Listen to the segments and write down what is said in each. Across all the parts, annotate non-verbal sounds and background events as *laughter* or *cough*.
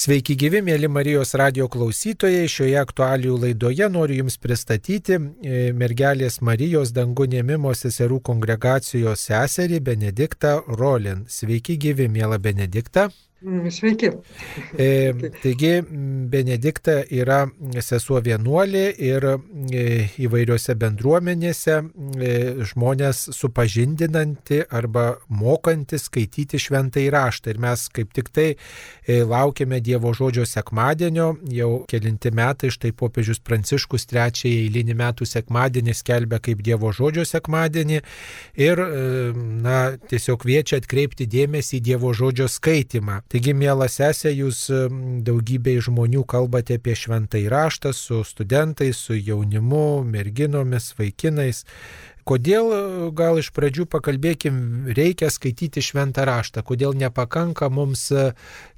Sveiki gyvi, mėly Marijos radio klausytojai. Šioje aktualijų laidoje noriu Jums pristatyti e, mergelės Marijos dangų nėmimo seserų kongregacijos seserį Benediktą Rolin. Sveiki gyvi, mėla Benedikta. Mm, sveiki. E, *laughs* taigi, Benedikta yra sesuo vienuolė ir e, įvairiose bendruomenėse e, žmonės supažindinanti arba mokanti skaityti šventą įraštą. Ir mes kaip tik tai e, laukiame Dievo žodžio sekmadienio, jau kelinti metai, štai popiežius Pranciškus trečiąjį eilinį metų sekmadienį skelbia kaip Dievo žodžio sekmadienį ir, na, tiesiog kviečia atkreipti dėmesį į Dievo žodžio skaitimą. Taigi, mėla sesė, jūs daugybei žmonių kalbate apie šventą įraštą su studentais, su jaunimu, merginomis, vaikinais. Kodėl gal iš pradžių pakalbėkim, reikia skaityti šventą raštą, kodėl nepakanka mums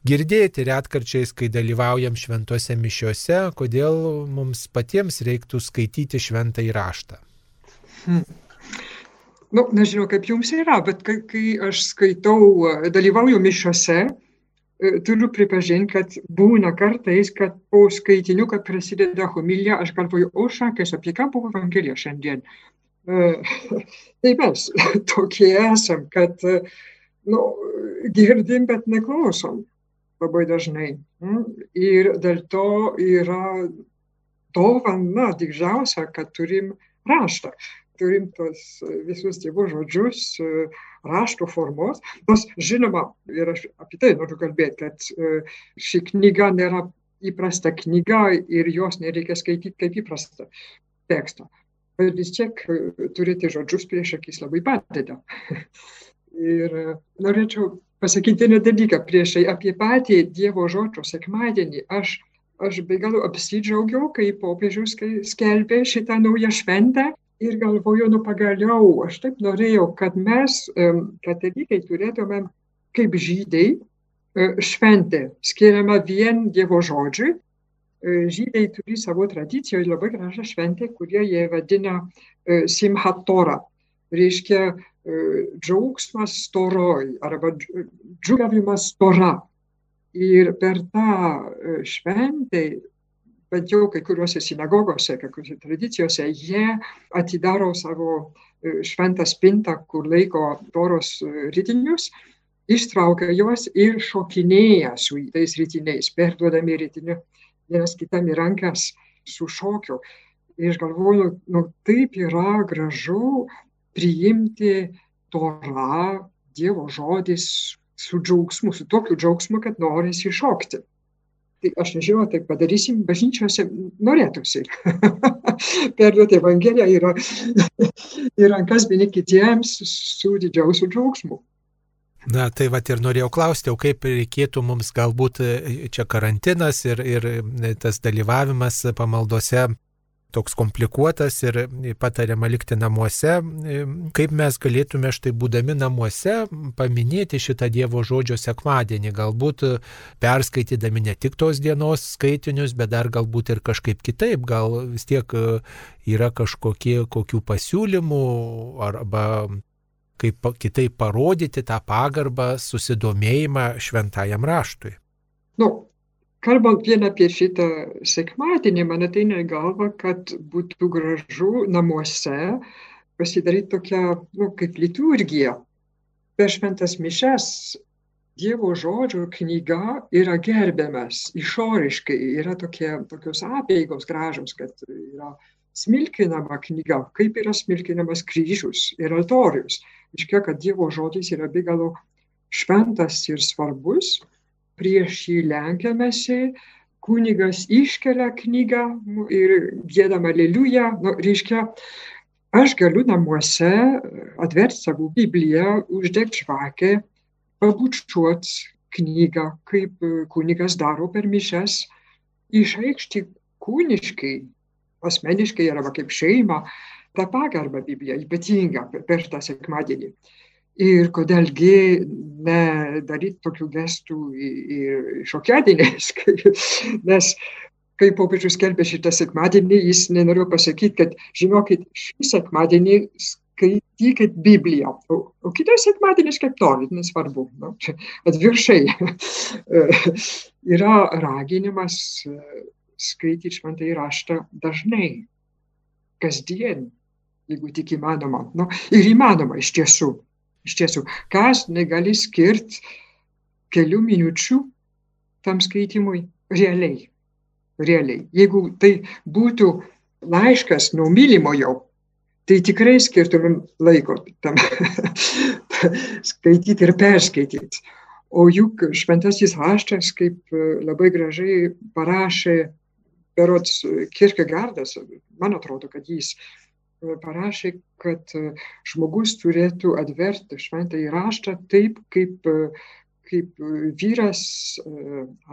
girdėti retkarčiais, kai dalyvaujam šventose mišiuose, kodėl mums patiems reiktų skaityti šventą įraštą. Hmm. Nu, nežinau, kaip jums yra, bet kai, kai aš skaitau, dalyvauju mišiuose, E, turiu pripažinti, kad būna kartais, kad po skaitinių, kad prasideda homilija, aš galvoju, o šakės, apie ką buvo Evangelija šiandien. E, *laughs* tai mes *laughs* tokie esam, kad nu, girdim, bet neklausom labai dažnai. Mm, ir dėl to yra dovana didžiausia, kad turim raštą turim tos visus Dievo žodžius rašto formos. Nors žinoma, ir aš apie tai noriu kalbėti, kad ši knyga nėra įprasta knyga ir jos nereikia skaityti kaip įprastą tekstą. Bet vis tiek turėti žodžius prieš akis labai padeda. *laughs* ir norėčiau pasakyti vieną dalyką priešai apie patį Dievo žodžio sekmadienį. Aš aš be galo apsidžiaugiau, kai popiežius skelbė šitą naują šventę ir galvoju, nu pagaliau, aš taip norėjau, kad mes, katalikai, turėtumėm kaip žydai e, šventę, skiriama vien Dievo žodžiui. E, žydai turi savo tradicijoje labai gražią šventę, kurie jie vadina e, Simhat Torah. Reiškia džiaugsmas toroj arba džiugavimas tora. Ir per tą šventę bent jau kai kuriuose sinagogose, kai kuriuose tradicijose, jie atidaro savo e, šventą spintą, kur laiko toros e, rytinius, ištraukia juos ir šokinėja su tais rytiniais, perduodami rytiniu vienas kitam į rankas su šokiu. Ir aš galvoju, nu taip yra gražu priimti torą, Dievo žodis su džiaugsmu, su tokiu džiaugsmu, kad norisi šokti tai aš nežinau, tai padarysim, bažnyčiose norėtųsi *laughs* perduoti Evangeliją ir, ir *laughs* rankas vieni kitiems su didžiausiu džiaugsmu. Na, tai va ir norėjau klausti, o kaip reikėtų mums galbūt čia karantinas ir, ir tas dalyvavimas pamaldose toks komplikuotas ir patariama likti namuose, kaip mes galėtume štai būdami namuose paminėti šitą Dievo žodžio sekmadienį, galbūt perskaitydami ne tik tos dienos skaitinius, bet dar galbūt ir kažkaip kitaip, gal vis tiek yra kažkokie kokių pasiūlymų arba kaip kitaip parodyti tą pagarbą, susidomėjimą šventajam raštui. Nu, kalbant vien apie šitą sekmadienį, man ateina į galvą, kad būtų gražu namuose pasidaryti tokią, nu, kaip liturgiją. Per šventas mišes Dievo žodžio knyga yra gerbiamas išoriškai, yra tokie, tokios apėgos gražios, kad yra smilkinama knyga, kaip yra smilkinamas kryžius ir altorius. Iškia, kad Dievo žodis yra be galo šventas ir svarbus prieš jį lenkiamasi, kunigas iškelia knygą ir gėdama aleliuja, nu, reiškia, aš galiu namuose atverti savo Bibliją, uždegti žvakę, pabučiuoti knygą, kaip kunigas daro per mišes, išreikšti kūniškai, asmeniškai arba kaip šeima tą pagarbą Bibliją, ypatingą per tą sekmadienį. Ir kodėlgi nedaryti tokių gestų ir šokiadieniais, *laughs* nes kai popiežius skelbė šitą sekmadienį, jis nenorėjo pasakyti, kad žinokit, šį sekmadienį skaitykit Bibliją. O, o kitas sekmadienis kaip norit, nesvarbu. Nu, atviršiai *laughs* yra raginimas skaityti šventai raštą dažnai, kasdien, jeigu tik įmanoma. Nu, ir įmanoma iš tiesų. Iš tiesų, kas negali skirti kelių minučių tam skaitimui realiai. Realiai. Jeigu tai būtų laiškas nuo mylimojo, tai tikrai skirtumėm laiko tam *laughs* skaityti ir perskaityti. O juk šventasis raštas, kaip e, labai gražiai parašė Berots Kierkegaardas, man atrodo, kad jis parašė, kad e, žmogus turėtų atverti šventąjį raštą taip, kaip, kaip vyras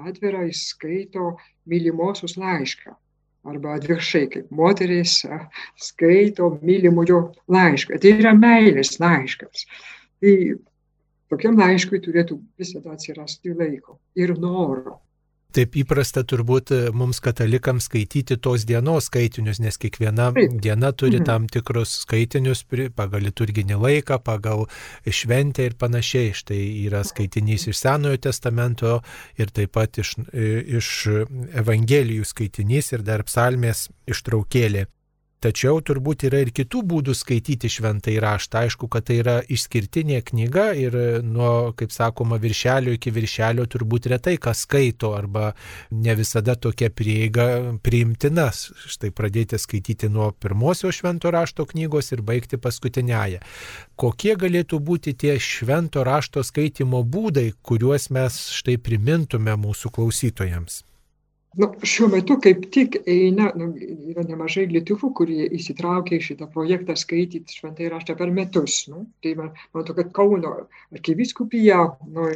atvirai skaito mylimosios laišką arba atvirkščiai, kaip moteris skaito mylimojo laišką. Tai yra meilės laiškas. Tai tokiam laiškui turėtų visada atsirasti laiko ir noro. Taip įprasta turbūt e, mums katalikams skaityti tos dienos skaitinius, nes kiekviena diena turi mhm. tam tikrus skaitinius pagal liturginį laiką, pagal šventę ir panašiai. Štai yra skaitinys iš Senojo testamento ir taip pat iš, e, iš Evangelijų skaitinys ir dar psalmės ištraukėlė. Tačiau turbūt yra ir kitų būdų skaityti šventai raštą. Aišku, kad tai yra išskirtinė knyga ir nuo, kaip sakoma, viršelio iki viršelio turbūt retai kas skaito arba ne visada tokia prieiga priimtina. Štai pradėti skaityti nuo pirmosios švento rašto knygos ir baigti paskutiniąją. Kokie galėtų būti tie švento rašto skaitimo būdai, kuriuos mes štai primintume mūsų klausytojams? Nu, šiuo metu kaip tik eina, nu, yra nemažai lietuvų, kurie įsitraukia į šitą projektą skaityti šventai raštą per metus. Nu. Tai man to, kad Kauno arkiviskupija nu,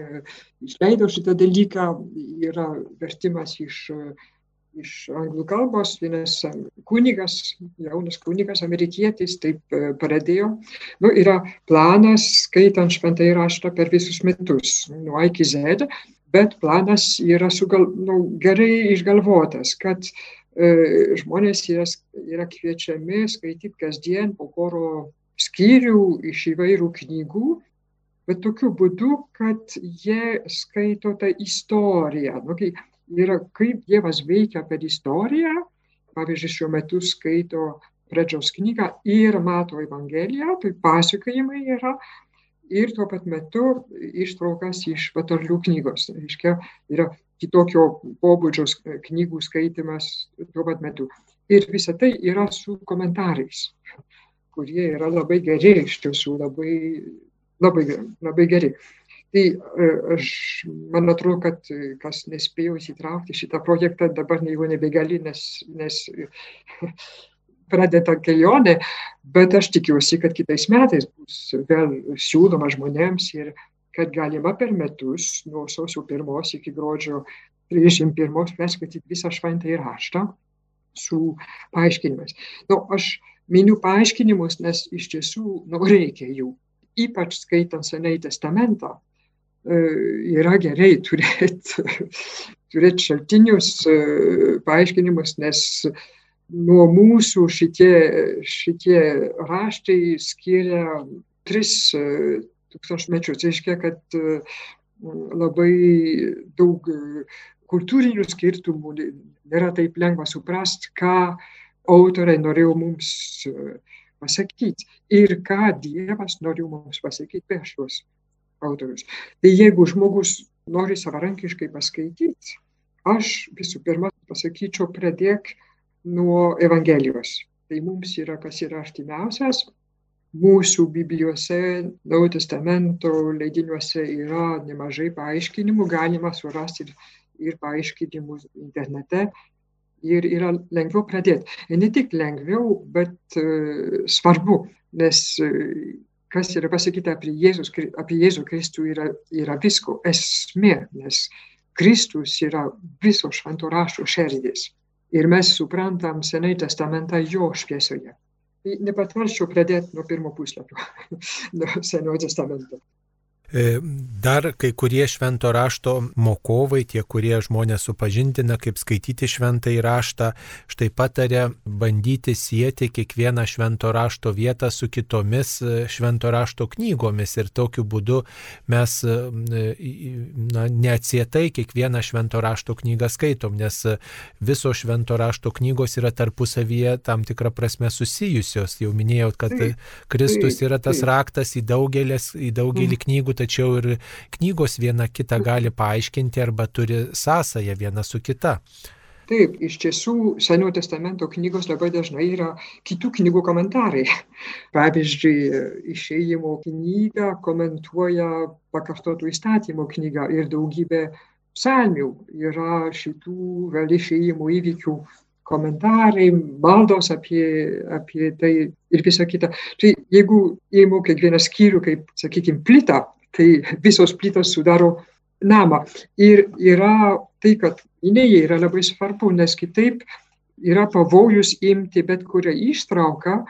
išleido šitą dalyką, yra vertimas iš, iš anglų kalbos, vienas kunigas, jaunas kunigas, amerikietis, taip e, pradėjo. Nu, yra planas skaitant šventai raštą per visus metus, nuo A iki Z bet planas yra sugal, nu, gerai išgalvotas, kad e, žmonės yra, yra kviečiami skaityti kasdien po poro skyrių iš įvairių knygų, bet tokiu būdu, kad jie skaito tą istoriją. Nu, kai yra kaip Dievas veikia per istoriją, pavyzdžiui, šiuo metu skaito pradžios knygą ir mato Evangeliją, tai pasakojimai yra, ir tuo pat metu ištraukas iš patarlių knygos. Reiškia, yra kitokio pobūdžio knygų skaitimas tuo pat metu. Ir visa tai yra su komentarais, kurie yra labai geri, iš tiesų labai, labai, labai geri. Tai e, aš, man atrodo, kad kas nespėjo įsitraukti šitą projektą, dabar jau nebegali, nes, nes *laughs* pradeda kelionę, bet aš tikiuosi, kad kitais metais bus vėl siūloma žmonėms ir kad galima per metus nuo sausio pirmos iki gruodžio 31 perskaityti visą šventąjį raštą su paaiškinimais. Nu, aš miniu paaiškinimus, nes iš tiesų nu, reikia jų. Ypač skaitant Senai testamentą, e, yra gerai turėti *laughs* turėt šaltinius e, paaiškinimus, nes nuo mūsų šitie, šitie raštai skiria tris e, tūkstančmečius. Tai reiškia, kad e, labai daug e, kultūrinių skirtumų nėra taip lengva suprasti, ką autoriai norėjo mums pasakyti ir ką Dievas norėjo mums pasakyti per šios autorius. Tai jeigu žmogus nori savarankiškai paskaityti, aš visų pirma pasakyčiau, pradėk nuo Evangelijos. Tai mums yra kas yra artimiausias. Mūsų Biblijose, Naujo testamento leidiniuose yra nemažai paaiškinimų, galima surasti ir, ir paaiškinimų internete. Ir yra lengviau pradėti. Ne tik lengviau, bet uh, svarbu, nes uh, kas yra pasakyta apie, Jėzus, apie Jėzų Kristų yra, yra visko esmė, nes Kristus yra viso švento rašto šerdis ir mes suprantam Senai testamentą jo šviesoje. Nepatvarčiau pradėti nuo pirmo puslapio, *laughs* nuo Senojo testamento. E, dar kai kurie švento rašto mokovai, tie, kurie žmonės supažindina, kaip skaityti šventą įraštą, štai patarė bandyti sieti kiekvieną švento rašto vietą su kitomis e, švento rašto knygomis ir tokiu būdu mes e, na, neatsietai kiekvieną švento rašto knygą skaitom, nes visos švento rašto knygos yra tarpusavyje tam tikrą prasme susijusios. Jau minėjau, kad Kristus yra tas raktas į, daugelės, į daugelį mm. knygų, tačiau ir knygos viena kitą gali paaiškinti arba turi sąsąją viena su kita. Taip, iš tiesų Senojo testamento knygos labai dažnai yra kitų knygų komentarai. Pavyzdžiui, išėjimo knygą komentuoja pakartotų įstatymų knyga ir daugybė psalmių yra šitų vėl išėjimo įvykių komentarai, maldos apie, apie tai ir visa kita. Tai jeigu įimu kiekvieną skyrių, kaip, sakykime, plitą, tai visos plytos sudaro namą. Ir yra tai, kad gynėjai yra labai svarbu, nes kitaip yra pavojus imti bet kurią ištrauką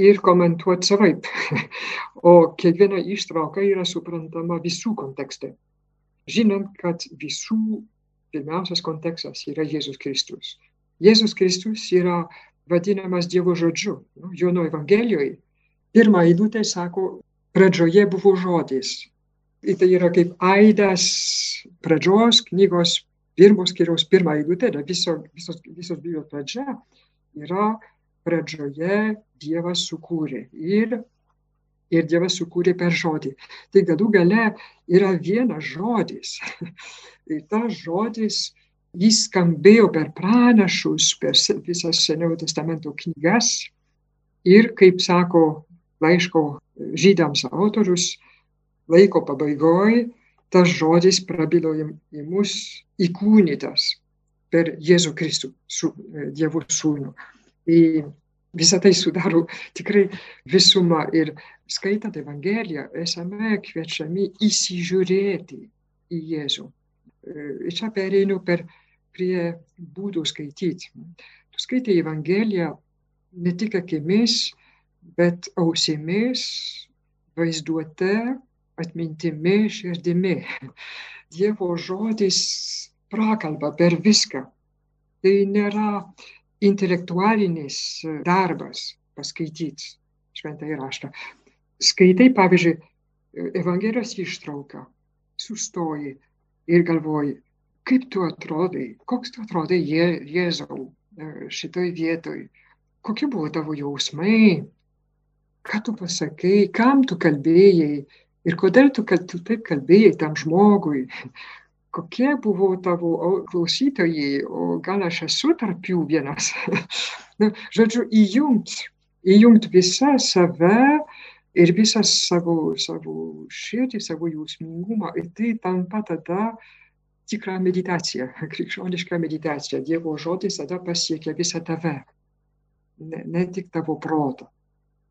ir komentuoti savaip. *laughs* O kiekviena ištrauka yra suprantama visų kontekste. Žinant, kad visų pirmiausias kontekstas yra Jėzus Kristus. Jėzus Kristus yra vadinamas Dievo žodžiu. Jono Evangelijoje pirmą eilutę sako, pradžioje buvo žodis. Ir tai yra kaip aidas pradžios knygos pirmos skiriaus pirmą eilutę, viso, visos, visos Biblijos pradžia yra pradžioje Dievas sukūrė. Ir, ir Dievas sukūrė per žodį. Tai galų gale yra vienas žodis. *laughs* ir tas žodis jis skambėjo per pranašus, per visas Seniojo testamento knygas. Ir, kaip sako laiško žydams autorius, laiko pabaigoj tas žodis prabilo į mus įkūnytas per Jėzų Kristų, su, e, Dievo sūnų. Ir visą tai sudaro tikrai visumą ir skaitant Evangeliją esame kviečiami įsižiūrėti į Jėzų. E, ir čia pereinu per prie būdų skaityti. Tu skaitai Evangeliją ne tik akimis, bet ausimis, vaizduote, atmintimi, širdimi. *laughs* Dievo žodis prakalba per viską. Tai nėra intelektualinis darbas paskaityti šventąjį raštą. Skaitai, pavyzdžiui, Evangelijos ištrauką, sustoji ir galvoji, kaip tu atrodai, koks tu atrodai Jėzau šitoj vietoj, kokie buvo tavo jausmai, ką tu pasakai, kam tu kalbėjai ir kodėl tu, kad tu taip kalbėjai tam žmogui, kokie buvo tavo klausytojai, o gal aš esu tarp jų vienas. *laughs* Na, žodžiu, įjungt, įjungt visą save ir visą savo, savo širdį, savo jausmingumą. Ir tai tampa tada tikra meditacija, *laughs* krikščioniška meditacija. Dievo žodis tada pasiekia visą tave, ne, ne tik tavo protą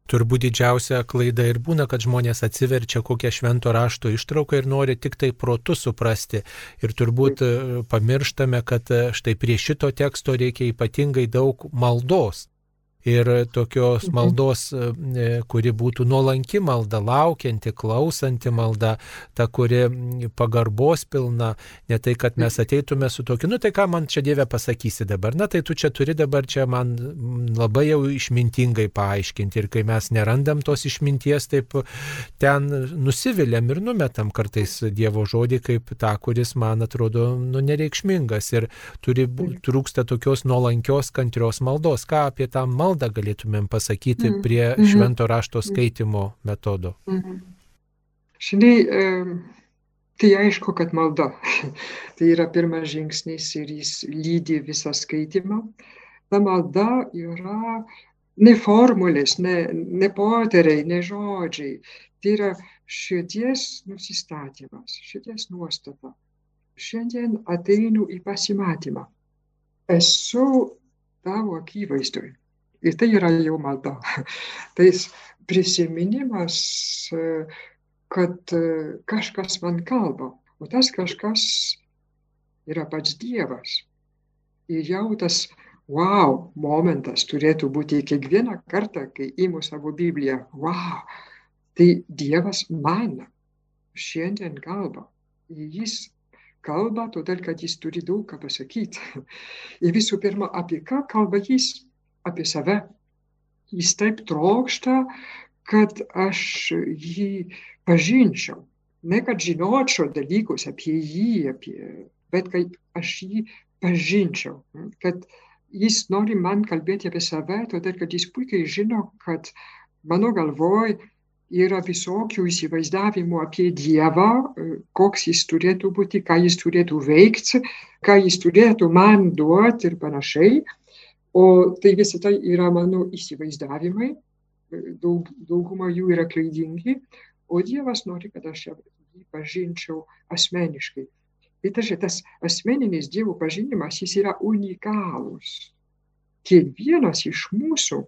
turbūt didžiausia klaida ir būna, kad žmonės atsiverčia kokią švento rašto ištrauką ir nori tik tai protu suprasti. Ir turbūt e, pamirštame, kad e, štai prie šito teksto reikia ypatingai daug maldos ir tokios mhm. maldos, e, kuri būtų nuolanki malda, laukianti, klausanti malda, ta, kuri pagarbos pilna, ne tai, kad mes ateitume su tokiu, nu tai ką man čia Dieve pasakysi dabar, na tai tu čia turi dabar čia man labai jau išmintingai paaiškinti ir kai mes nerandam tos išminties, taip ten nusiviliam ir numetam kartais Dievo žodį kaip tą, kuris man atrodo nu, nereikšmingas ir turi, trūksta tokios nuolankios, kantrios maldos. Ką apie tą maldą? Maldą galėtumėm pasakyti mm. prie mm -hmm. švento rašto skaitimo metodo? Mm -hmm. Žinai, tai aišku, kad malda. *laughs* tai yra pirmas žingsnis ir jis lydi visą skaitimą. Ta malda yra ne formulės, ne, ne poteriai, ne žodžiai. Tai yra širdies nusistatymas, širdies nuostata. Šiandien ateinu į pasimatymą. Esu tavo akivaizdui. Ir tai yra jau malda. *laughs* Tai prisiminimas, kad kažkas man kalba, o tas kažkas yra pats Dievas. Ir jau tas wow momentas turėtų būti kiekvieną kartą, kai įimu savo Bibliją. Wow, tai Dievas man šiandien kalba. Jis kalba, todėl kad jis turi daug ką pasakyti. *laughs* Ir visų pirma, apie ką kalba jis? Apie save. Jis taip trokšta, kad aš jį pažinčiau. Ne kad žinočiau dalykus apie jį, apie, bet kad aš jį pažinčiau. Kad jis nori man kalbėti apie save, todėl kad jis puikiai žino, kad mano galvoj yra visokių įsivaizdavimų apie Dievą, koks jis turėtų būti, ką jis turėtų veikti, ką jis turėtų man duoti ir panašiai. O tai visą tai yra mano įsivaizdavimai, daug, dauguma jų yra klaidingi, o Dievas nori, kad aš jį pažinčiau asmeniškai. Tai tas asmeninis Dievo pažinimas, jis yra unikalus. Kiekvienas iš mūsų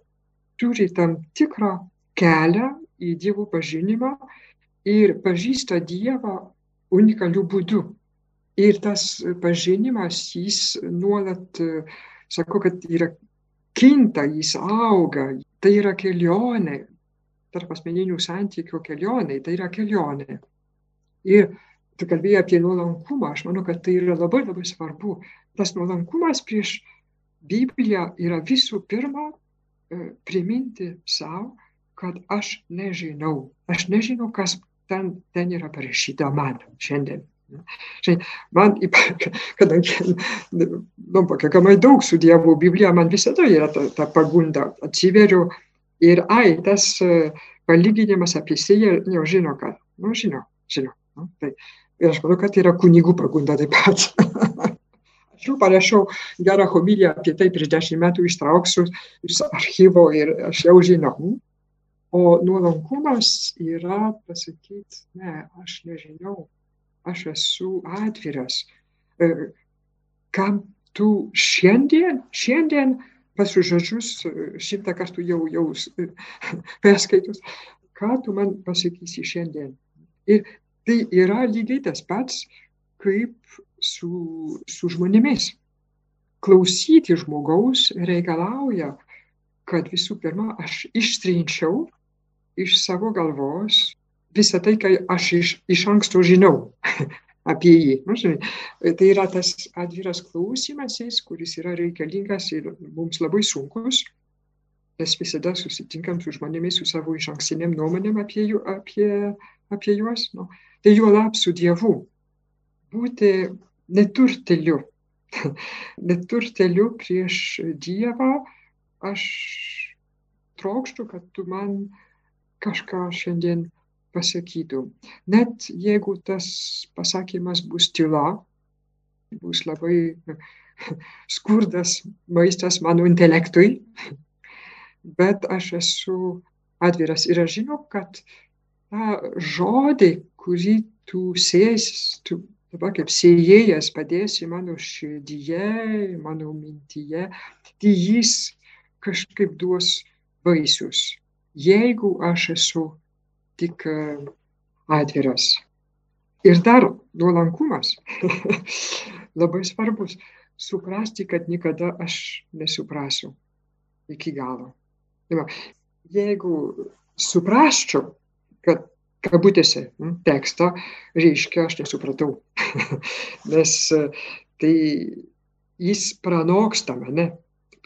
turi tam tikrą kelią į Dievo pažinimą ir pažįsta Dievą unikaliu būdu. Ir tas pažinimas, jis nuolat, sako, kad yra kinta, jis auga, tai yra kelionė, tarp asmeninių santykių kelionė, tai yra kelionė. Ir tu kalbėjai apie nuolankumą, aš manau, kad tai yra labai labai svarbu. Tas nuolankumas prieš Bibliją yra visų pirma priminti savo, kad aš nežinau. Aš nežinau, kas ten, ten yra parašyta man šiandien. Šiandien man, *laughs* kadangi nu, pakankamai daug studijavau Bibliją, man visada yra ta, ta pagunda. Atsiveriu ir ai, tas palyginimas apie sėją, jau žino, kad, nu, žino, žino. Nu, tai, ir aš manau, kad yra kunigų pagunda taip pat. aš jau parašiau gerą homiliją apie tai prieš dešimt metų ištrauksiu iš archyvo ir aš jau žinau. O nuolankumas yra pasakyti, ne, aš nežinau, aš esu atviras. Kam tu šiandien, šiandien pasižodžius šimtą kartų jau, jau *laughs* perskaitus, ką tu man pasakysi šiandien. Ir tai yra lygiai tas pats, kaip su, su žmonėmis. Klausyti žmogaus reikalauja, kad visų pirma aš ištrinčiau iš savo galvos visą tai, ką aš iš, iš anksto žinau *laughs* apie jį. Nu, tai yra tas atviras klausimasis, kuris yra reikalingas ir mums labai sunkus, nes visada susitinkam su žmonėmis su savo iš ankstiniam nuomonėm apie, jų, apie, apie juos. Nu. Tai juo lab su Dievu. Būti neturteliu. *laughs* neturteliu prieš Dievą. Aš trokštų, kad tu man kažką šiandien pasakytų. Net jeigu tas pasakymas bus tyla, bus labai *laughs* skurdas maistas mano intelektui, *laughs* bet aš esu atviras ir aš žinau, kad tą žodį, kurį tu sėsi, tu dabar kaip sėjėjas padėsi mano širdyje, mano mintyje, tai jis kažkaip duos vaisius jeigu aš esu tik atviras. Ir dar nuolankumas *laughs* labai svarbus. Suprasti, kad niekada aš nesuprasiu iki galo. Jeigu suprasčiau, kad kabutėse tekstą, reiškia, aš nesupratau. *laughs* Nes tai jis pranoksta mane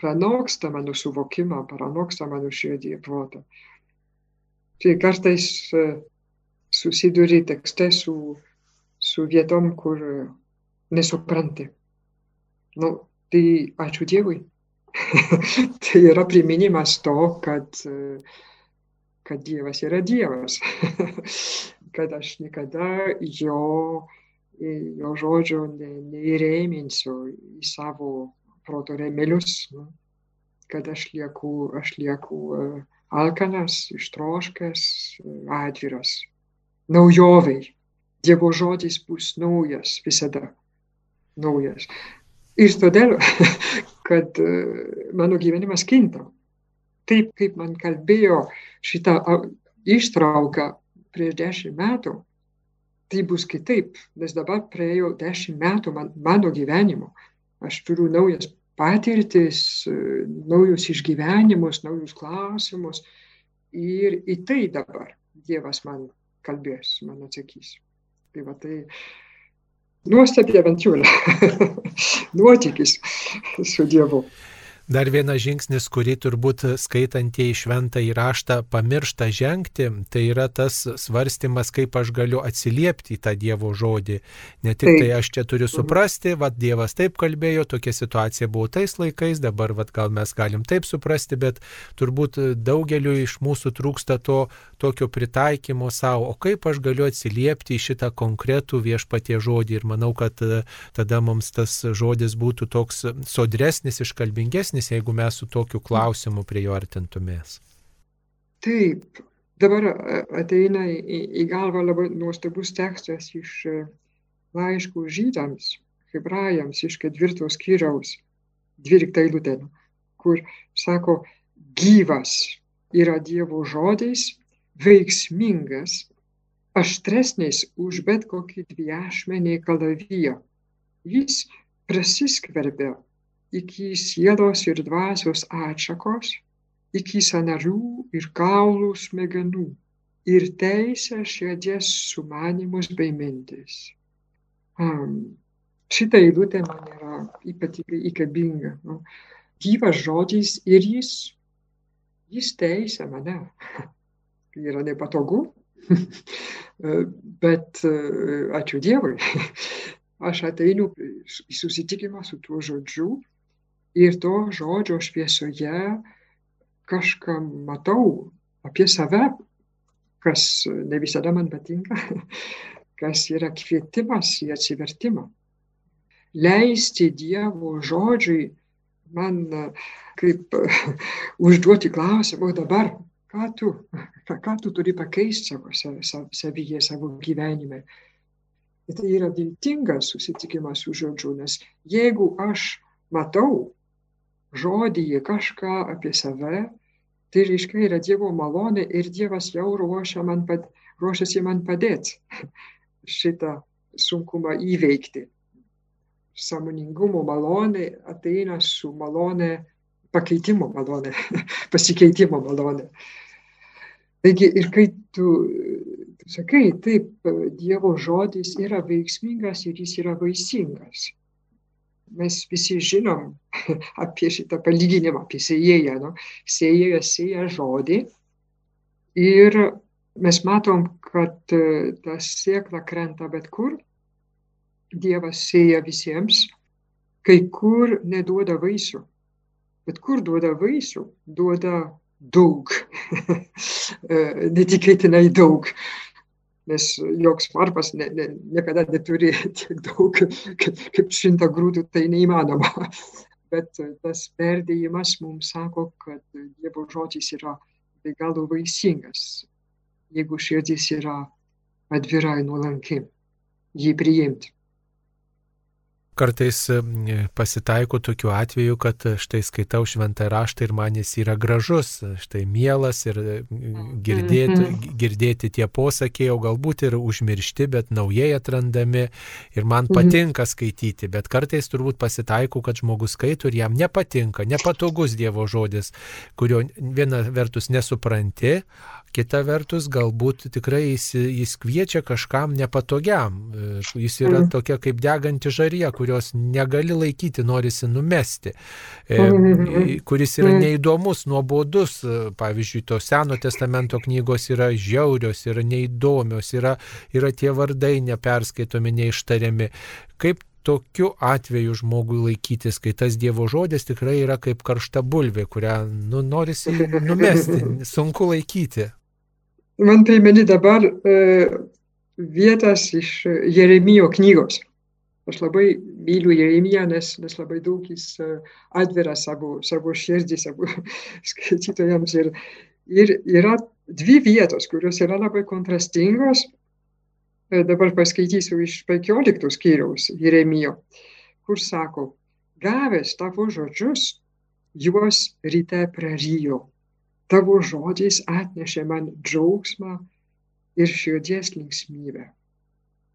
pranoksta mano suvokimą, pranoksta mano širdį ir protą. Tai kartais susiduri tekste su, su vietom, kur nesupranti. Nu, tai ačiū Dievui. *laughs* tai yra priminimas to, kad, kad Dievas yra Dievas. kad aš niekada jo, jo žodžio ne, neįrėminsiu į savo proto remelius, kad aš lieku, aš lieku alkanas, ištroškęs, atviras, naujoviai. Dievo žodis bus naujas visada. Naujas. Ir todėl, *laughs* kad mano gyvenimas kinta. Taip, kaip man kalbėjo šitą ištrauką prieš dešimt metų, tai bus kitaip, nes dabar praėjo dešimt metų man, mano gyvenimo aš turiu naujas patirtis, naujus išgyvenimus, naujus klausimus. Ir į tai dabar Dievas man kalbės, man atsakys. Tai va tai nuostabi aventūra, *laughs* nuotykis su Dievu. Dar vienas žingsnis, kurį turbūt skaitantieji šventą įraštą pamiršta žengti, tai yra tas svarstymas, kaip aš galiu atsiliepti į tą Dievo žodį. Ne tik tai aš čia turiu suprasti, vad Dievas taip kalbėjo, tokia situacija buvo tais laikais, dabar vad gal mes galim taip suprasti, bet turbūt daugeliu iš mūsų trūksta to tokio pritaikymo savo, o kaip aš galiu atsiliepti į šitą konkretų viešpatie žodį. Ir manau, kad tada mums tas žodis būtų toks sodresnis, iškalbingesnis geresnis, jeigu mes su tokiu klausimu prie jo artintumės. Taip, dabar ateina į, į galvą labai nuostabus tekstas iš laiškų žydams, hebrajams iš ketvirtos skyriaus, dvyliktą eilutę, kur sako, gyvas yra Dievo žodis, veiksmingas, aštresnis už bet kokį dviešmenį kalaviją. Jis prasiskverbia iki sielos ir dvasios atšakos, iki sanarių ir kaulų smegenų ir teisę širdies sumanimus bei mintis. Um, šitą eilutę man yra ypatingai įkabinga. Nu, gyvas žodis ir jis, jis teisė mane. yra nepatogu, bet ačiū Dievui. Aš ateinu į susitikimą su tuo žodžiu ir to žodžio šviesoje kažką matau apie save, kas ne visada man patinka, *laughs* kas yra kvietimas į atsivertimą. Leisti Dievo žodžiui man kaip *laughs* užduoti klausimą, o dabar ką tu, ką tu turi pakeisti savo savyje, savo gyvenime. Tai yra viltingas susitikimas su žodžiu, nes jeigu aš matau žodyje kažką apie save, tai reiškia yra Dievo malonė ir Dievas jau ruošia man, pad, ruošiasi man padėti *laughs* šitą sunkumą įveikti. Samoningumo malonė ateina su malonė, pakeitimo malonė, *laughs* pasikeitimo malonė. Taigi ir kai tu, sakai, taip, Dievo žodis yra veiksmingas ir jis yra vaisingas mes visi žinom *laughs* apie šitą palyginimą, apie sėjėją. Nu. Sėjėjas sėja žodį ir mes matom, kad e, ta sėkla krenta bet kur. Dievas sėja visiems, kai kur neduoda vaisių. Bet kur duoda vaisių, duoda daug, *laughs* e, netikėtinai daug nes joks varpas ne, ne, niekada neturi *laughs* tiek daug kaip, kaip šimta grūdų, tai neįmanoma. *laughs* Bet tas perdėjimas mums sako, kad Dievo žodis yra be galo vaisingas, jeigu širdis yra atvirai nuolanki, jį priimti. Kartais pasitaiko tokiu atveju, kad štai skaitau šventą raštą ir man jis yra gražus, štai mielas ir girdėti, mhm. girdėti tie posakiai, o galbūt ir užmiršti, bet naujai atrandami ir man mhm. patinka skaityti, bet kartais turbūt pasitaiko, kad žmogus skaito ir jam nepatinka, nepatogus Dievo žodis, kurio viena vertus nesupranti, Kita vertus, galbūt tikrai jis, jis kviečia kažkam nepatogiam. Jis yra mhm. tokia kaip deganti žarija, kurios negali laikyti, norisi numesti, mhm. kuris yra mhm. neįdomus, nuobodus. Pavyzdžiui, to Seno testamento knygos yra žiaurios, yra neįdomios, yra, yra tie vardai neperskaitomi, neištariami. Kaip tokiu atveju žmogui laikytis, kai tas Dievo žodis tikrai yra kaip karšta bulvė, kurią nu, norisi numesti, sunku laikyti. Man primeni dabar e, vietas iš Jeremijo knygos. Aš labai myliu Jeremiją, nes, nes labai daug jis e, atvira savo, savo širdį, savo *laughs* skaitytojams. Ir, ir yra dvi vietos, kurios yra labai kontrastingos E, dabar paskaitysiu iš 15 skyriaus Jeremijo, kur sako, gavęs tavo žodžius, juos ryte prarijo. Tavo žodžiais atnešė man džiaugsmą ir širdies linksmybę,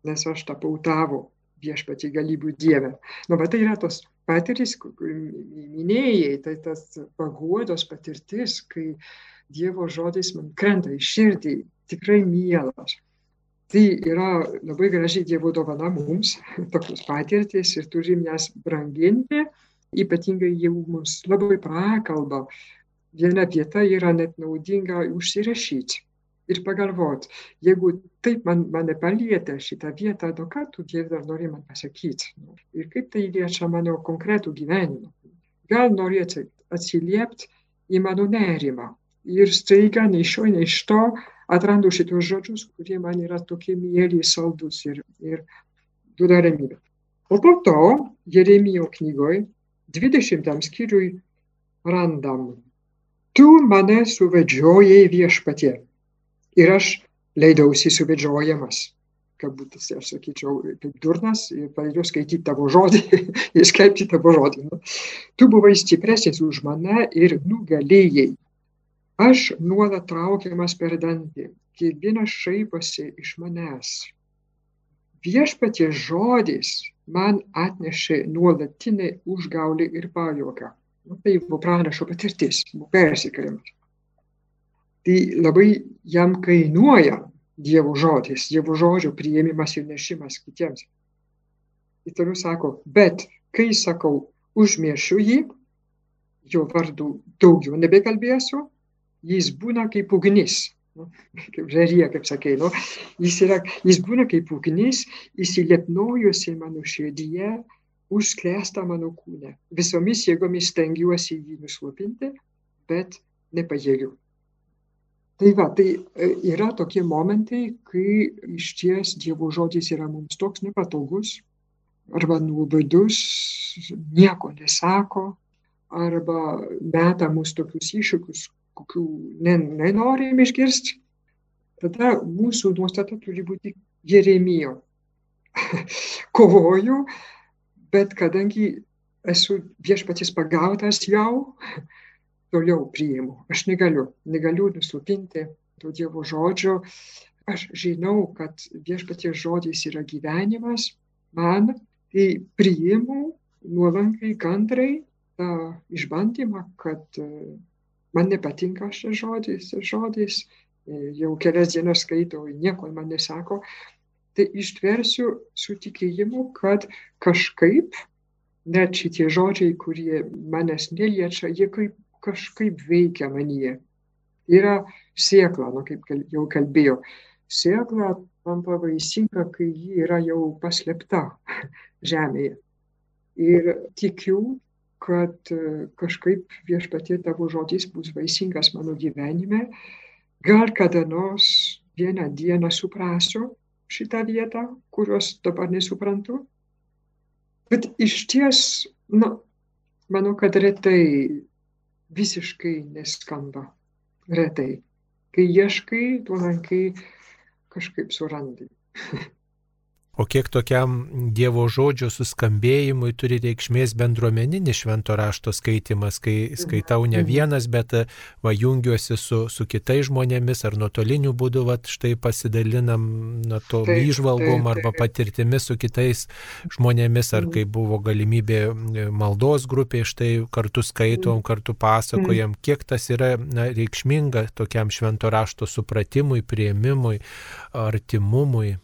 nes aš tapau tavo viešpatį galybų Dievę. Nu, bet tai yra tos patirtis, minėjai, tai tas paguodos patirtis, kai Dievo žodis man krenta į širdį, tikrai mielas. Tai yra labai gražiai Dievo dovana mums, tokios patirtis ir turim jas branginti, ypatingai jeigu mums labai prakalba. Viena vieta yra net naudinga užsirašyti ir pagalvot, jeigu taip man, mane palietė šitą vietą, nu ką tu Dieve dar nori man pasakyti ir kaip tai liečia mano konkretų gyvenimą. Gal norėti atsiliepti į mano nerimą ir staiga nei šio, nei iš to atrandu šitos žodžius, kurie man yra tokie mėly, saldus ir, ir duoda ramybę. O po to Jeremijo knygoje 20 skyriui randam. Tu mane suvedžiojai viešpatie ir aš leidausi suvedžiojamas. Kabutėse, aš sakyčiau, kaip durnas pradėjau skaityti tavo žodį *laughs* ir skelbti tavo žodį. Nu. Tu buvai stipresnis už mane ir nugalėjai. Aš nuolat traukiamas per dantį, kiekvienas šaiposi iš manęs. Viešpatie žodis man atnešė nuolatinį užgaulį ir pajoką. Nu, buvo pranašo patirtis, persikėlimas tai labai jam kainuoja Dievo žodis, Dievo žodžio priėmimas ir nešimas kitiems. Ir toliau sako, bet kai sakau, užmiršiu jį, jo vardu daugiau nebekalbėsiu, jis būna kaip ugnis. Nu, *laughs* kaip žarija, kaip sakė, nu, jis, yra, jis būna kaip ugnis, įsiliepnojusi mano širdyje, užsklęsta mano kūne. Visomis jėgomis stengiuosi jį nuslopinti, bet nepajėgiu. Tai va, tai e, yra tokie momentai, kai iš ties Dievo žodis yra mums toks nepatogus, arba nuobodus, nieko nesako, arba meta mus tokius iššūkius, kokių nenorim išgirsti. Tada mūsų nuostata turi būti Jeremijo. *laughs* Kovoju, bet kadangi esu viešpatis pagautas jau, toliau priimu. Aš negaliu, negaliu nuslopinti to Dievo žodžio. Aš žinau, kad viešpaties žodis yra gyvenimas man, tai priimu nuolankai, kantrai tą išbandymą, kad e, man nepatinka šis žodis, žodis, e, jau kelias dienas skaitau, nieko man nesako, tai ištversiu su tikėjimu, kad kažkaip net šitie žodžiai, kurie manęs neliečia, jie kaip kažkaip veikia manyje. Yra sėkla, nu, kaip jau kalbėjau. Sėkla tampa vaisinga, kai ji yra jau paslėpta *laughs* žemėje. Ir tikiu, kad e, kažkaip viešpatie tavo žodis bus vaisingas mano gyvenime. Gal kada nors vieną dieną suprasiu šitą vietą, kurios dabar nesuprantu. Bet iš ties, na, manau, kad retai visiškai neskamba retai. Kai ieškai, tu lankai kažkaip surandi. *laughs* O kiek tokiam Dievo žodžio suskambėjimui turi reikšmės bendruomeninis švento rašto skaitimas, kai skaitau ne mhm. vienas, bet va jungiuosi su, su kitais žmonėmis ar nuotoliniu būdu, va štai pasidalinam na, to įžvalgom arba patirtimis su kitais žmonėmis, ar mhm. kai buvo galimybė e, maldos grupė, štai kartu skaitom, mhm. kartu pasakojam, kiek tas yra na, reikšminga tokiam švento rašto supratimui, prieimimui, artimumui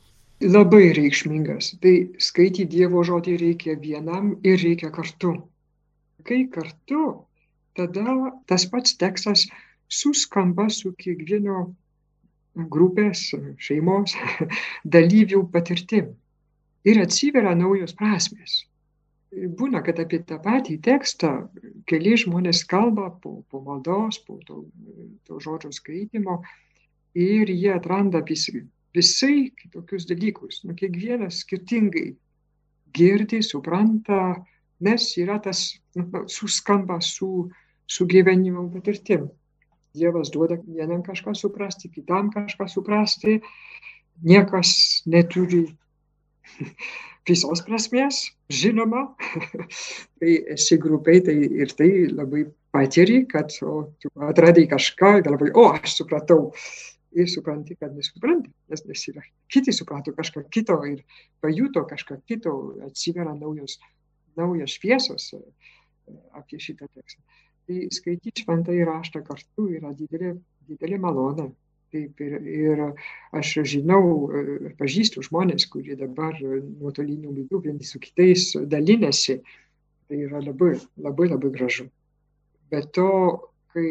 labai reikšmingas. Tai skaityti Dievo žodį reikia vienam ir reikia kartu. Kai kartu, tada tas pats tekstas suskamba su kiekvieno grupės, šeimos *laughs* dalyvių patirtim ir atsiveria naujos prasmės. Būna, kad apie tą patį tekstą keli žmonės kalba po, po maldos, po to, to žodžio skaitimo ir jie atranda vis, visai kitokius dalykus. Nu, kiekvienas skirtingai girdi, supranta, nes yra tas nu, suskamba su, su gyvenimo patirtim. Dievas duoda vienam kažką suprasti, kitam kažką suprasti, niekas neturi *laughs* visos prasmės, žinoma, *laughs* tai esi grupiai tai ir tai labai patiri, kad o, tu atradai kažką, galvoji, o aš supratau, ir supranti, kad nesupranti, nes, nes yra kiti suprato kažką kito ir pajuto kažką kito, atsiveria naujos, naujos šviesos e, apie šitą tekstą. Tai skaityti šventąjį raštą kartu yra didelė, didelė malonė. Taip, ir, ir aš žinau, pažįstu žmonės, kurie dabar nuotoliniu būdu vieni su kitais dalinasi. Tai yra labai, labai, labai gražu. Bet to, kai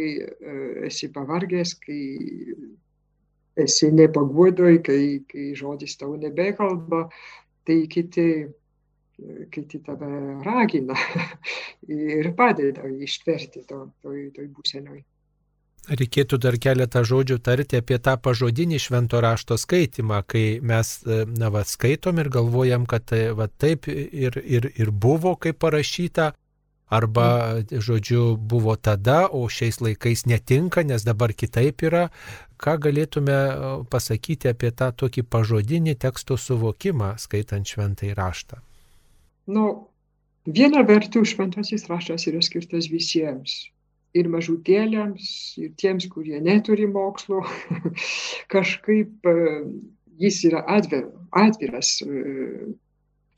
esi pavargęs, kai esi nepaguodoj, kai, kai žodis tau nebekalba, tai kiti, kiti tave ragina *laughs* ir padeda ištverti to, toj, toj būsenoj. Reikėtų dar keletą žodžių tarti apie tą pažodinį švento rašto skaitimą, kai mes, na, va, skaitom ir galvojam, kad va, taip ir, ir, ir buvo, kaip parašyta, arba, žodžiu, buvo tada, o šiais laikais netinka, nes dabar kitaip yra. Ką galėtume pasakyti apie tą tokį pažodinį teksto suvokimą, skaitant šventai raštą? Nu, viena vertus šventasis raštas yra skirtas visiems ir mažutėliams, ir tiems, kurie neturi mokslo, *laughs* kažkaip e, jis yra atviras e,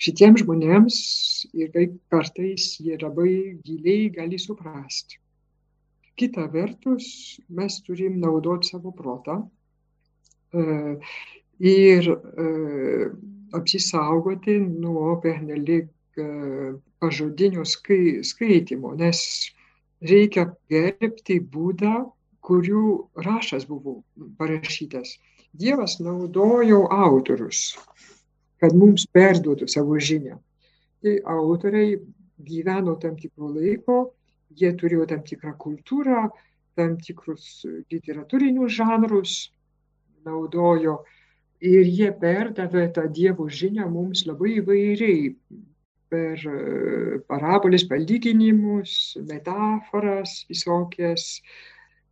šitiems žmonėms kaip kartais jie labai giliai gali suprasti. Kita vertus, mes turim naudoti savo protą e, ir apsisaugoti nuo pernelik pažodinio skaitimo, nes reikia gerbti būdą, kurių rašas buvo parašytas. Dievas naudojo autorius, kad mums perduotų savo žinią. Tai autoriai gyveno tam tikrų laiko, jie turėjo tam tikrą kultūrą, tam tikrus literatūrinius žanrus, naudojo ir jie perdavė tą Dievo žinią mums labai įvairiai per parabolės palyginimus, metaforas visokias,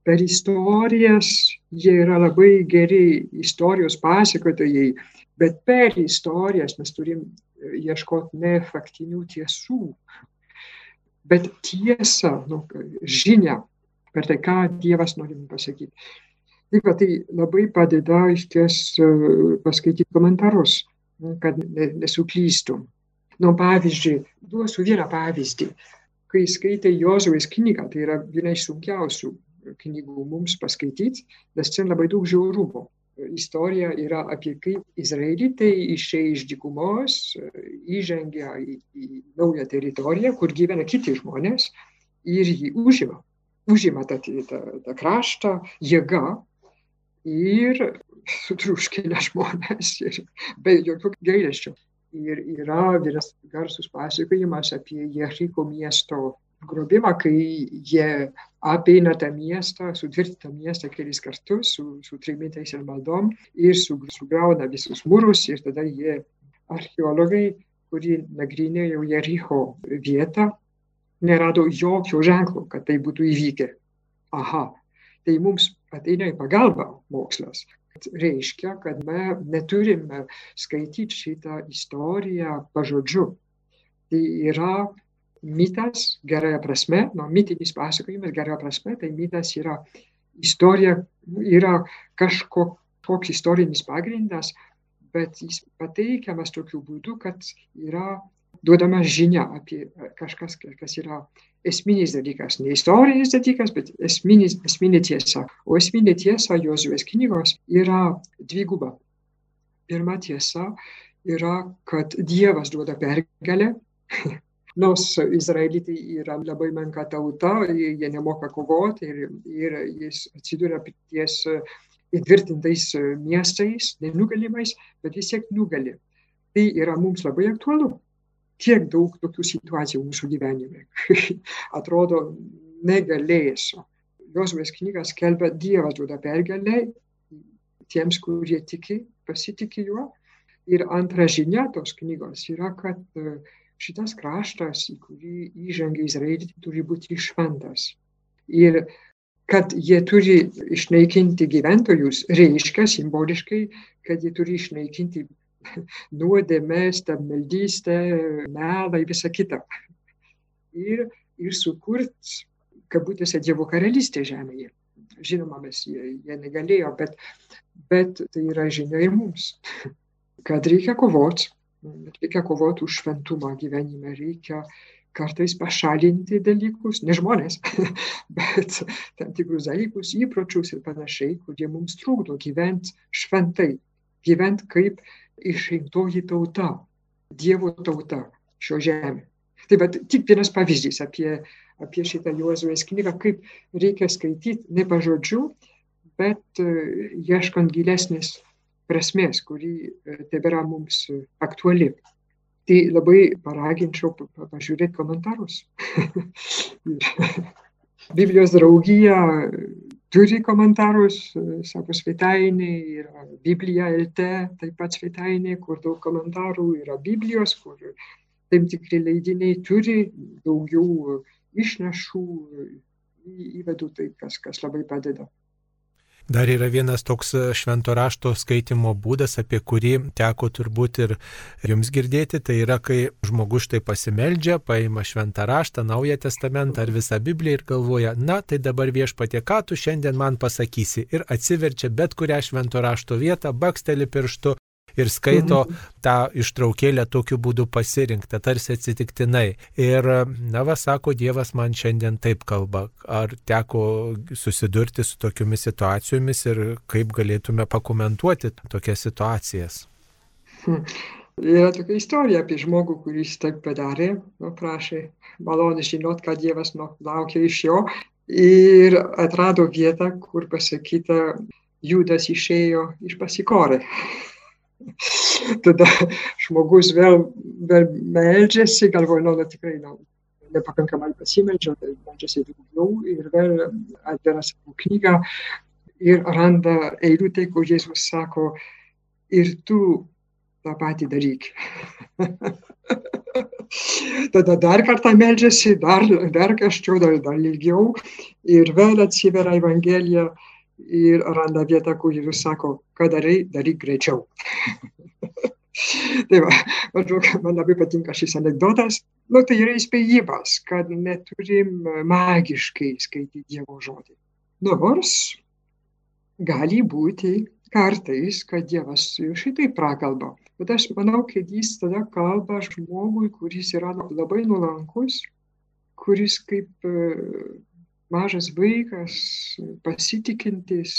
per istorijas. Jie yra labai geri istorijos pasakotojai, bet per istorijas mes turim ieškoti ne faktinių tiesų, bet tiesą, nu, žinią, per tai, ką Dievas nori pasakyti. Tai, va, tai labai padeda iš ties paskaityti komentarus, kad nesuklystum. Nu, pavyzdžiui, duosiu vieną pavyzdį. Kai skaitai Jozuės knygą, tai yra viena iš sunkiausių knygų mums paskaityti, nes čia labai daug žiaurumo. Istorija yra apie kaip izraelitai išėjo iš dykumos, įžengia į, į naują teritoriją, kur gyvena kiti žmonės ir jį užima. Užima tą, tą, tą kraštą jėga ir sutriuškina žmonės ir be jokių gailesčių ir yra vienas garsus pasakojimas apie Jeriko miesto grobimą, kai jie apeina tą miestą, sutvirtina miestą kelis kartus su, su trimitais ir maldom ir sugriauna visus mūrus ir tada jie archeologai, kurie nagrinėjo Jericho vietą, nerado jokio ženklo, kad tai būtų įvykę. Aha, tai mums ateina į pagalbą mokslas, reiškia, kad mes neturime skaityti šitą istoriją pažodžiu. Tai yra mitas gerąją prasme, nu, mitinis pasakojimas gerąją prasme, tai mitas yra istorija, yra kažkoks istorinis pagrindas, bet jis pateikiamas tokiu būdu, kad yra duodama žinia apie kažkas, kas yra esminis dalykas, ne istorinis dalykas, bet esminis, esminė tiesa. O esminė tiesa Jozuės knygos yra dviguba. Pirma tiesa yra, kad Dievas duoda pergalę. *laughs* Nors izraelitai yra labai menka tauta, jie nemoka kovoti ir, ir jis atsiduria ties įtvirtintais miestais, nenugalimais, bet vis tiek nugali. Tai yra mums labai aktualu tiek daug tokių situacijų mūsų gyvenime, *laughs* atrodo negalėsiu. Jozuės knyga skelbia Dievas duoda pergalę tiems, kurie tiki, pasitikė juo. Ir antra žinia tos knygos yra, kad e, šitas kraštas, į kurį įžengia Izraelis, turi būti šventas. Ir kad jie turi išnaikinti gyventojus, reiškia simboliškai, kad jie turi išnaikinti *laughs* nuodėmę, stabmeldystę, melą ir visą kitą. Ir, ir sukurt, kabutėse, Dievo karalystė žemėje. Žinoma, mes jie, jie negalėjo, bet, bet tai yra žinia ir mums, kad reikia kovoti, reikia kovoti už šventumą gyvenime, reikia, kartais pašalinti dalykus, ne žmonės, *laughs* bet tam tikrus dalykus, įpročius ir panašiai, kurie mums trukdo gyventi šventai, gyventi kaip išrinktoji tauta, Dievo tauta šio žemė. Tai bet tik vienas pavyzdys apie, apie šitą Juozuės knygą, kaip reikia skaityti ne pažodžiu, bet ieškant gilesnės prasmės, kuri tebėra mums aktuali tai labai paraginčiau pažiūrėti komentarus. *laughs* Biblijos draugija turi komentarus savo svetainė, yra Biblija LT, taip pat svetainė, kur daug komentarų yra Biblijos, kur tam tikri leidiniai turi daugiau išnašų įvedų, tai kas, kas labai padeda. Dar yra vienas toks e, švento rašto skaitimo būdas, apie kurį teko turbūt ir jums girdėti, tai yra, kai žmogus štai pasimeldžia, paima šventą raštą, naują testamentą ar visą Bibliją ir galvoja, na tai dabar viešpatie, ką tu šiandien man pasakysi? Ir atsiverčia bet kurią švento rašto vietą, baksteli pirštu ir skaito mhm. tą ištraukėlę tokiu būdu pasirinktą, tarsi atsitiktinai. Ir, na, va, sako, Dievas man šiandien taip kalba. Ar teko susidurti su tokiomis situacijomis ir kaip galėtume pakomentuoti tokias situacijas? Hmm. Yra tokia istorija apie žmogų, kuris taip padarė, nu, prašė malonį žinot, ką Dievas nu, laukia iš jo ir atrado vietą, kur pasakyta, Judas išėjo iš pasikorė. *laughs* Tada žmogus vėl, vėl meldžiasi, galvoja, nu, nu tikrai, nu, nepakankamai pasimeldžia, tai meldžiasi daugiau ir vėl atvera savo knygą ir randa eilutę, kur Jėzus sako, ir tu tą patį daryk. *laughs* Tada dar kartą meldžiasi, dar, dar kažkiau, dar, dar ilgiau ir vėl atsiveria Evangelija ir randa vietą, kur Jėzus sako, ką darai, daryk greičiau. *laughs* tai va, maždaug, man labai patinka šis anegdotas. Nu, tai yra įspėjimas, kad neturim magiškai skaityti Dievo žodį. Nors gali būti kartais, kad Dievas šitai prakalba. Bet aš manau, kad jis tada kalba žmogui, kuris yra labai nuolankus, kuris kaip mažas vaikas, pasitikintis,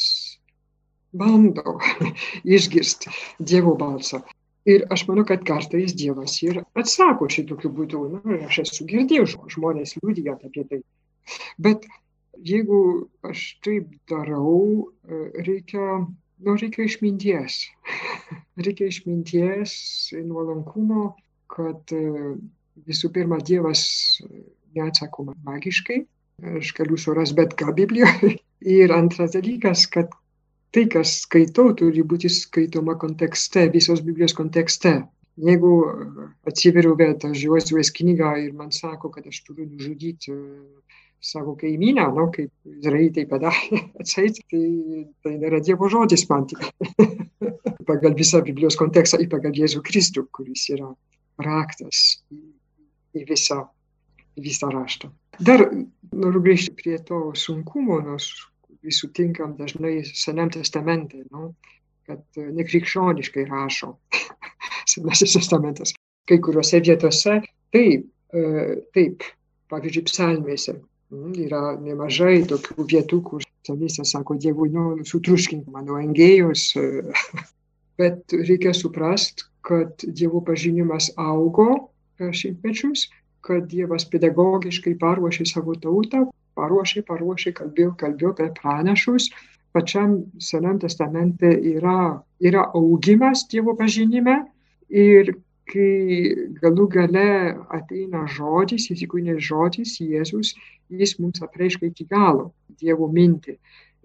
bando *laughs* išgirsti Dievo balsą. Ir aš manau, kad kartais Dievas ir atsako šitokiu būdu. Na, aš esu girdėjęs žmonės liūdijant apie tai. Bet jeigu aš taip darau, reikia, nu, reikia išminties. *laughs* reikia išminties, nuolankumo, kad visų pirma Dievas neatsako magiškai, aš galiu surast bet ką Biblijoje. *laughs* Ir antras dalykas, kad tai, kas skaitau, turi būti skaitoma kontekste, visos Biblijos kontekste. Jeigu atsiveriu vėl tą Žuozuės knygą ir man sako, kad aš turiu nužudyti savo kaimyną, nu, kaip izraelitai padarė, *laughs* atseit, tai, tai nėra Dievo žodis man tik. *laughs* pagal visą Biblijos kontekstą, į pagal Jėzų Kristų, kuris yra raktas į, į visą, visą raštą. Dar noriu grįžti prie to sunkumo, nors kurį sutinkam dažnai Senam testamente, nu, kad nekrikščioniškai rašo *laughs* Senasis testamentas. Kai kuriuose vietose taip, taip, pavyzdžiui, psalmėse yra nemažai tokių vietų, kur psalmėse sako, Dievui, nu, sutruškink mano angėjus, *laughs* bet reikia suprast, kad Dievo pažinimas augo per šimtmečius kad Dievas pedagogiškai paruošė savo tautą, paruošė, paruošė, kalbėjo, kalbėjo per pranašus. Pačiam Senam testamente yra, yra augimas Dievo pažinime ir kai galų gale ateina žodis, įsikūnės žodis, Jėzus, jis mums apreiškia iki galo Dievo mintį.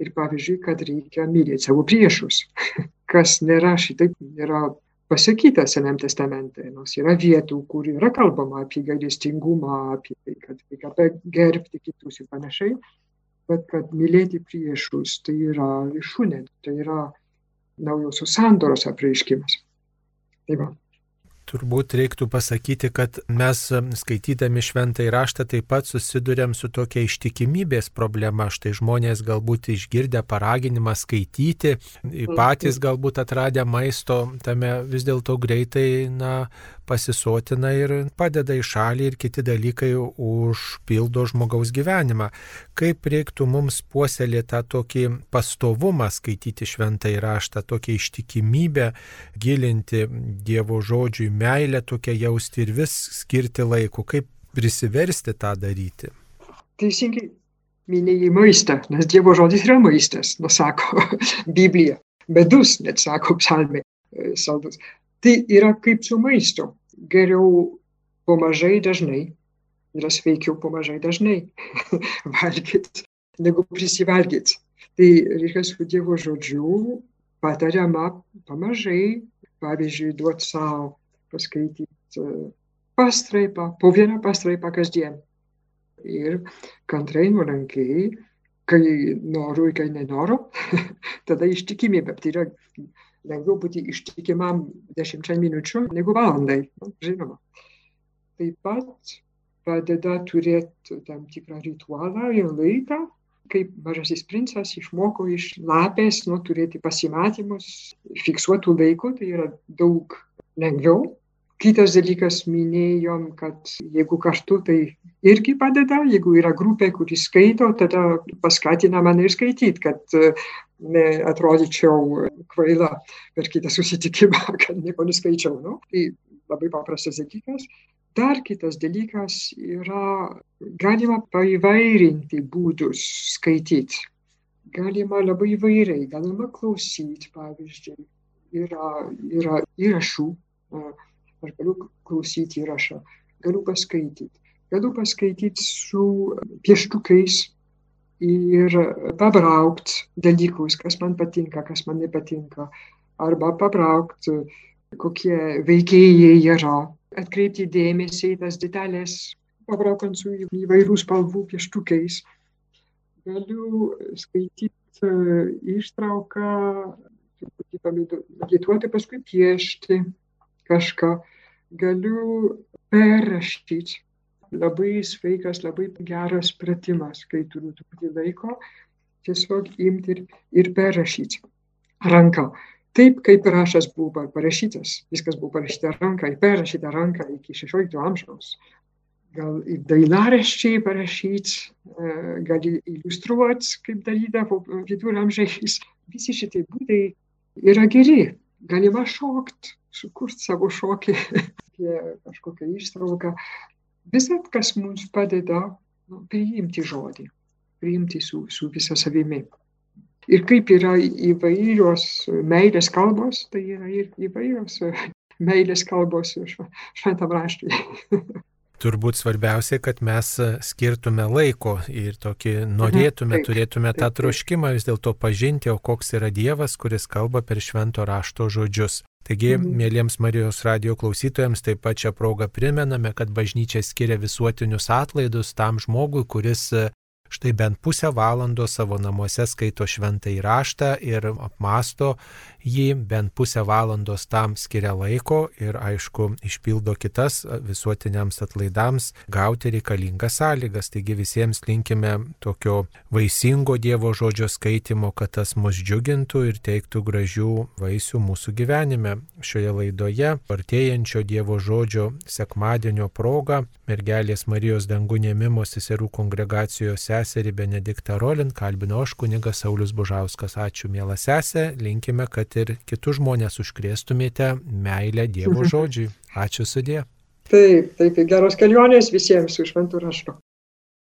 Ir pavyzdžiui, kad reikia mylėti savo priešus, *laughs* kas nėra šitaip, nėra pasakyta Senam testamente, nors yra vietų, kur yra kalbama apie gailestingumą, apie tai, kad reikia gerbti kitus ir panašiai, bet kad mylėti priešus tai yra išūnė, tai yra naujosios sandoros apreiškimas. Tai va. Turbūt reiktų pasakyti, kad mes skaitydami šventą įraštą taip pat susidurėm su tokia ištikimybės problema. Štai žmonės galbūt išgirdę paraginimą skaityti, patys galbūt atradę maisto, tame vis dėlto greitai na, pasisotina ir padeda į šalį ir kiti dalykai užpildo žmogaus gyvenimą. Kaip reiktų mums puoselėti tą tokį pastovumą skaityti šventą įraštą, tokią ištikimybę, gilinti Dievo žodžiui, meilę tokią jausti ir vis skirti laiko, kaip prisiversti tą daryti. Teisingai minėjai maistą, nes Dievo žodis yra maistas, nusako *laughs* Biblija. Medus, net sako psalmė, e, saldus. Tai yra kaip su maistu. Geriau pamažai dažnai, yra sveikiau pamažai dažnai *laughs* valgyti, negu prisivalgyti. Tai reikia su Dievo žodžiu patariama pamažai, pavyzdžiui, duoti savo paskaityti pastraipą, po vieną pastraipą kasdien. Ir kantrai, nuolankiai, kai noriu, kai nenoriu, *laughs* tada ištikimybė. Tai yra lengviau būti ištikimam dešimčiai minučių negu valandai, nu, žinoma. Taip pat padeda turėti tam tikrą ritualą ir laiką, kaip mažasis princas išmoko iš lapės, nu, turėti pasimatymus, fiksuotų laikų, tai yra daug lengviau. Kitas dalykas, minėjom, kad jeigu kartu, tai irgi padeda, jeigu yra grupė, kuris skaito, tada paskatina mane ir skaityti, kad atrodyčiau kvaila per kitą susitikimą, *laughs* kad nieko neskaičiau. Nu, tai labai paprastas dalykas. Dar kitas dalykas yra, galima paivairinti būdus skaityti. Galima labai įvairiai, galima klausyti, pavyzdžiui, yra, yra įrašų, aš galiu klausyti įrašą, galiu paskaityti. Galiu paskaityti su pieštukais, ir pabraukt dalykus, kas man patinka, kas man nepatinka, arba pabraukt, kokie veikėjai yra, atkreipti dėmesį į tas detalės, pabraukant su įvairių spalvų pieštukais. Galiu skaityti ištrauką, truputį pamedituoti, paskui piešti kažką. Galiu perrašyti labai sveikas, labai geras pratimas, kai turiu truputį laiko, tiesiog imti ir, ir perrašyti ranką. Taip kaip rašas buvo parašytas, viskas buvo parašyta ranka, perrašyta ranka iki 16 amžiaus. Gal ir dailaraščiai parašyti, e, gali iliustruoti, kaip darydavo viduramžiais. Visi šitie būdai yra geri. Galima šokti, sukurti savo šokį, *laughs* kažkokią ištrauką visat, kas mums padeda nu, priimti žodį, priimti su, su visa savimi. Ir kaip yra įvairios meilės kalbos, tai yra ir įvairios meilės kalbos šventam raštui. *laughs* Turbūt svarbiausia, kad mes skirtume laiko ir tokį norėtume, taip, turėtume tą troškimą vis dėlto pažinti, o koks yra Dievas, kuris kalba per švento rašto žodžius. Taigi, mhm. mėlyms Marijos radio klausytojams taip pat šią progą primename, kad bažnyčia skiria visuotinius atlaidus tam žmogui, kuris štai bent pusę valandos savo namuose skaito šventą įraštą ir apmasto jį, bent pusę valandos tam skiria laiko ir aišku išpildo kitas visuotiniams atlaidams gauti reikalingas sąlygas. Taigi visiems linkime tokio vaisingo Dievo žodžio skaitimo, kad tas mus džiugintų ir teiktų gražių vaisių mūsų gyvenime. Šioje laidoje artėjančio Dievo žodžio sekmadienio proga mergelės Marijos dangų nemimo seserų kongregacijos seserį Benediktą Rolin kalbino aš kunigas Saulis Bužauskas. Ačiū, mėla sesė, linkime, kad ir kitus žmonės užkrėstumėte meilę Dievo *laughs* žodžiui. Ačiū sudė. Taip, taip, geros kelionės visiems su šventų raštu.